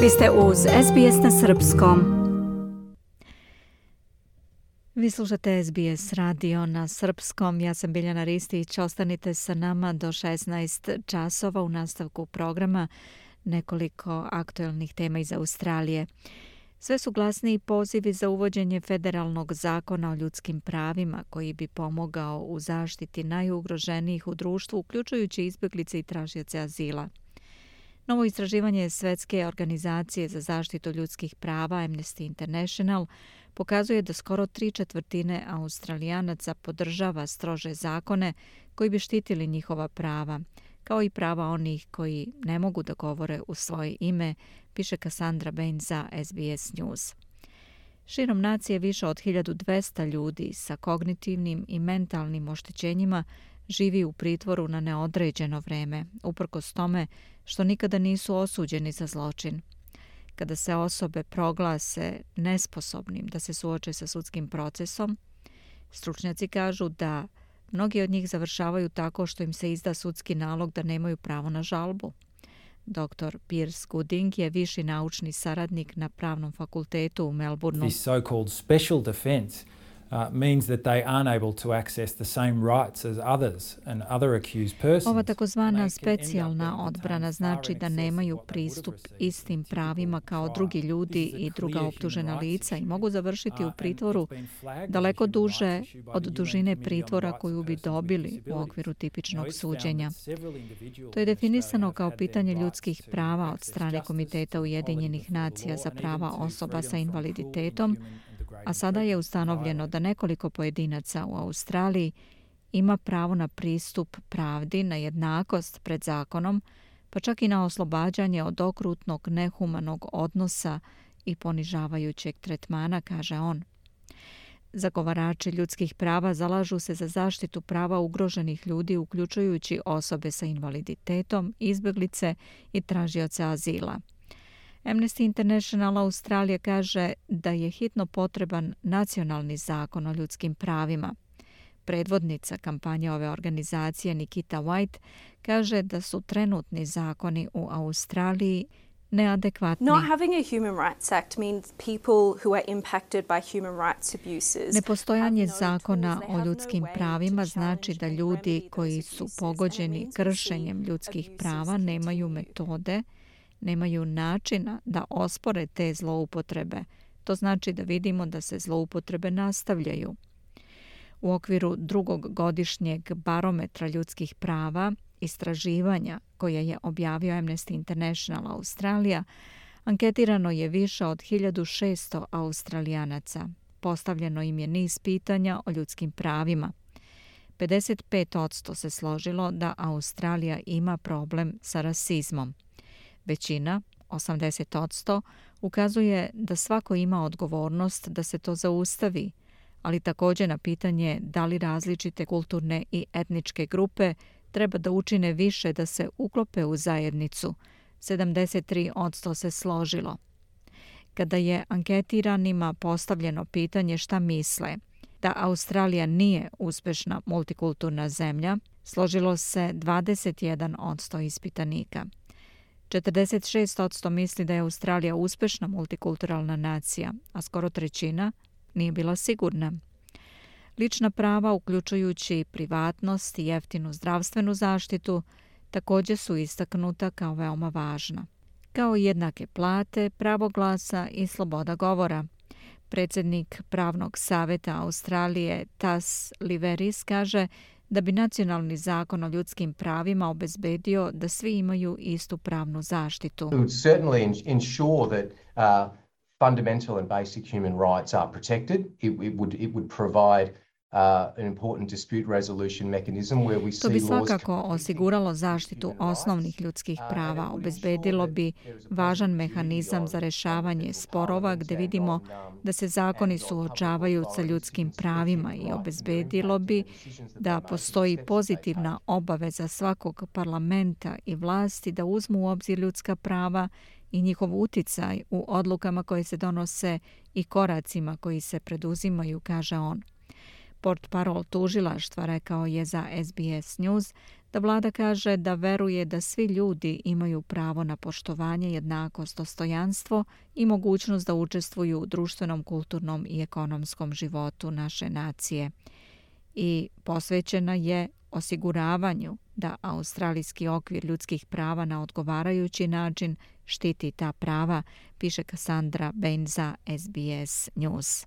Vi ste uz SBS na Srpskom. Vi slušate SBS radio na Srpskom. Ja sam Biljana Ristić. Ostanite sa nama do 16 časova u nastavku programa nekoliko aktuelnih tema iz Australije. Sve su glasniji pozivi za uvođenje federalnog zakona o ljudskim pravima koji bi pomogao u zaštiti najugroženijih u društvu, uključujući izbjeglice i tražioce azila. Novo istraživanje Svetske organizacije za zaštitu ljudskih prava Amnesty International pokazuje da skoro tri četvrtine australijanaca podržava strože zakone koji bi štitili njihova prava, kao i prava onih koji ne mogu da govore u svoje ime, piše Cassandra Bain za SBS News. Širom nacije više od 1200 ljudi sa kognitivnim i mentalnim oštećenjima živi u pritvoru na neodređeno vreme, uprkos tome što nikada nisu osuđeni za zločin. Kada se osobe proglase nesposobnim da se suoče sa sudskim procesom, stručnjaci kažu da mnogi od njih završavaju tako što im se izda sudski nalog da nemaju pravo na žalbu. Dr. Piers Gooding je viši naučni saradnik na pravnom fakultetu u Melbourneu. This so-called special defense uh, means that they aren't able to access the same rights as others and other accused persons. Ova takozvana specijalna odbrana znači da nemaju pristup istim pravima kao drugi ljudi i druga optužena lica i mogu završiti u pritvoru daleko duže od dužine pritvora koju bi dobili u okviru tipičnog suđenja. To je definisano kao pitanje ljudskih prava od strane Komiteta Ujedinjenih nacija za prava osoba sa invaliditetom a sada je ustanovljeno da nekoliko pojedinaca u Australiji ima pravo na pristup pravdi, na jednakost pred zakonom, pa čak i na oslobađanje od okrutnog nehumanog odnosa i ponižavajućeg tretmana, kaže on. Zagovarači ljudskih prava zalažu se za zaštitu prava ugroženih ljudi, uključujući osobe sa invaliditetom, izbjeglice i tražioce azila. Amnesty International Australija kaže da je hitno potreban nacionalni zakon o ljudskim pravima. Predvodnica kampanje ove organizacije Nikita White kaže da su trenutni zakoni u Australiji neadekvatni. Not having a human rights act means people who are impacted by human rights abuses. Nepostojanje zakona o ljudskim pravima znači da ljudi koji su pogođeni kršenjem ljudskih prava nemaju metode nemaju načina da ospore te zloupotrebe. To znači da vidimo da se zloupotrebe nastavljaju. U okviru drugog godišnjeg barometra ljudskih prava, istraživanja koje je objavio Amnesty International Australija, anketirano je više od 1600 australijanaca. Postavljeno im je niz pitanja o ljudskim pravima. 55% se složilo da Australija ima problem sa rasizmom. Većina, 80%, ukazuje da svako ima odgovornost da se to zaustavi, ali također na pitanje da li različite kulturne i etničke grupe treba da učine više da se uklope u zajednicu. 73% se složilo. Kada je anketiranima postavljeno pitanje šta misle, da Australija nije uspešna multikulturna zemlja, složilo se 21% ispitanika. 46% misli da je Australija uspešna multikulturalna nacija, a skoro trećina nije bila sigurna. Lična prava, uključujući privatnost i jeftinu zdravstvenu zaštitu, također su istaknuta kao veoma važna. Kao jednake plate, pravo glasa i sloboda govora. Predsjednik Pravnog saveta Australije Tas Liveris kaže da bi nacionalni zakon o ljudskim pravima obezbedio da svi imaju istu pravnu zaštitu. Uh, fundamental and basic human rights are protected. It, it would it would provide To bi svakako osiguralo zaštitu osnovnih ljudskih prava, obezbedilo bi važan mehanizam za rešavanje sporova gdje vidimo da se zakoni suočavaju sa ljudskim pravima i obezbedilo bi da postoji pozitivna obaveza svakog parlamenta i vlasti da uzmu u obzir ljudska prava i njihov uticaj u odlukama koje se donose i koracima koji se preduzimaju, kaže on. Port parol tužilaštva rekao je za SBS News da vlada kaže da veruje da svi ljudi imaju pravo na poštovanje, jednakost, dostojanstvo i mogućnost da učestvuju u društvenom, kulturnom i ekonomskom životu naše nacije. I posvećena je osiguravanju da australijski okvir ljudskih prava na odgovarajući način štiti ta prava, piše Cassandra Benza, SBS News.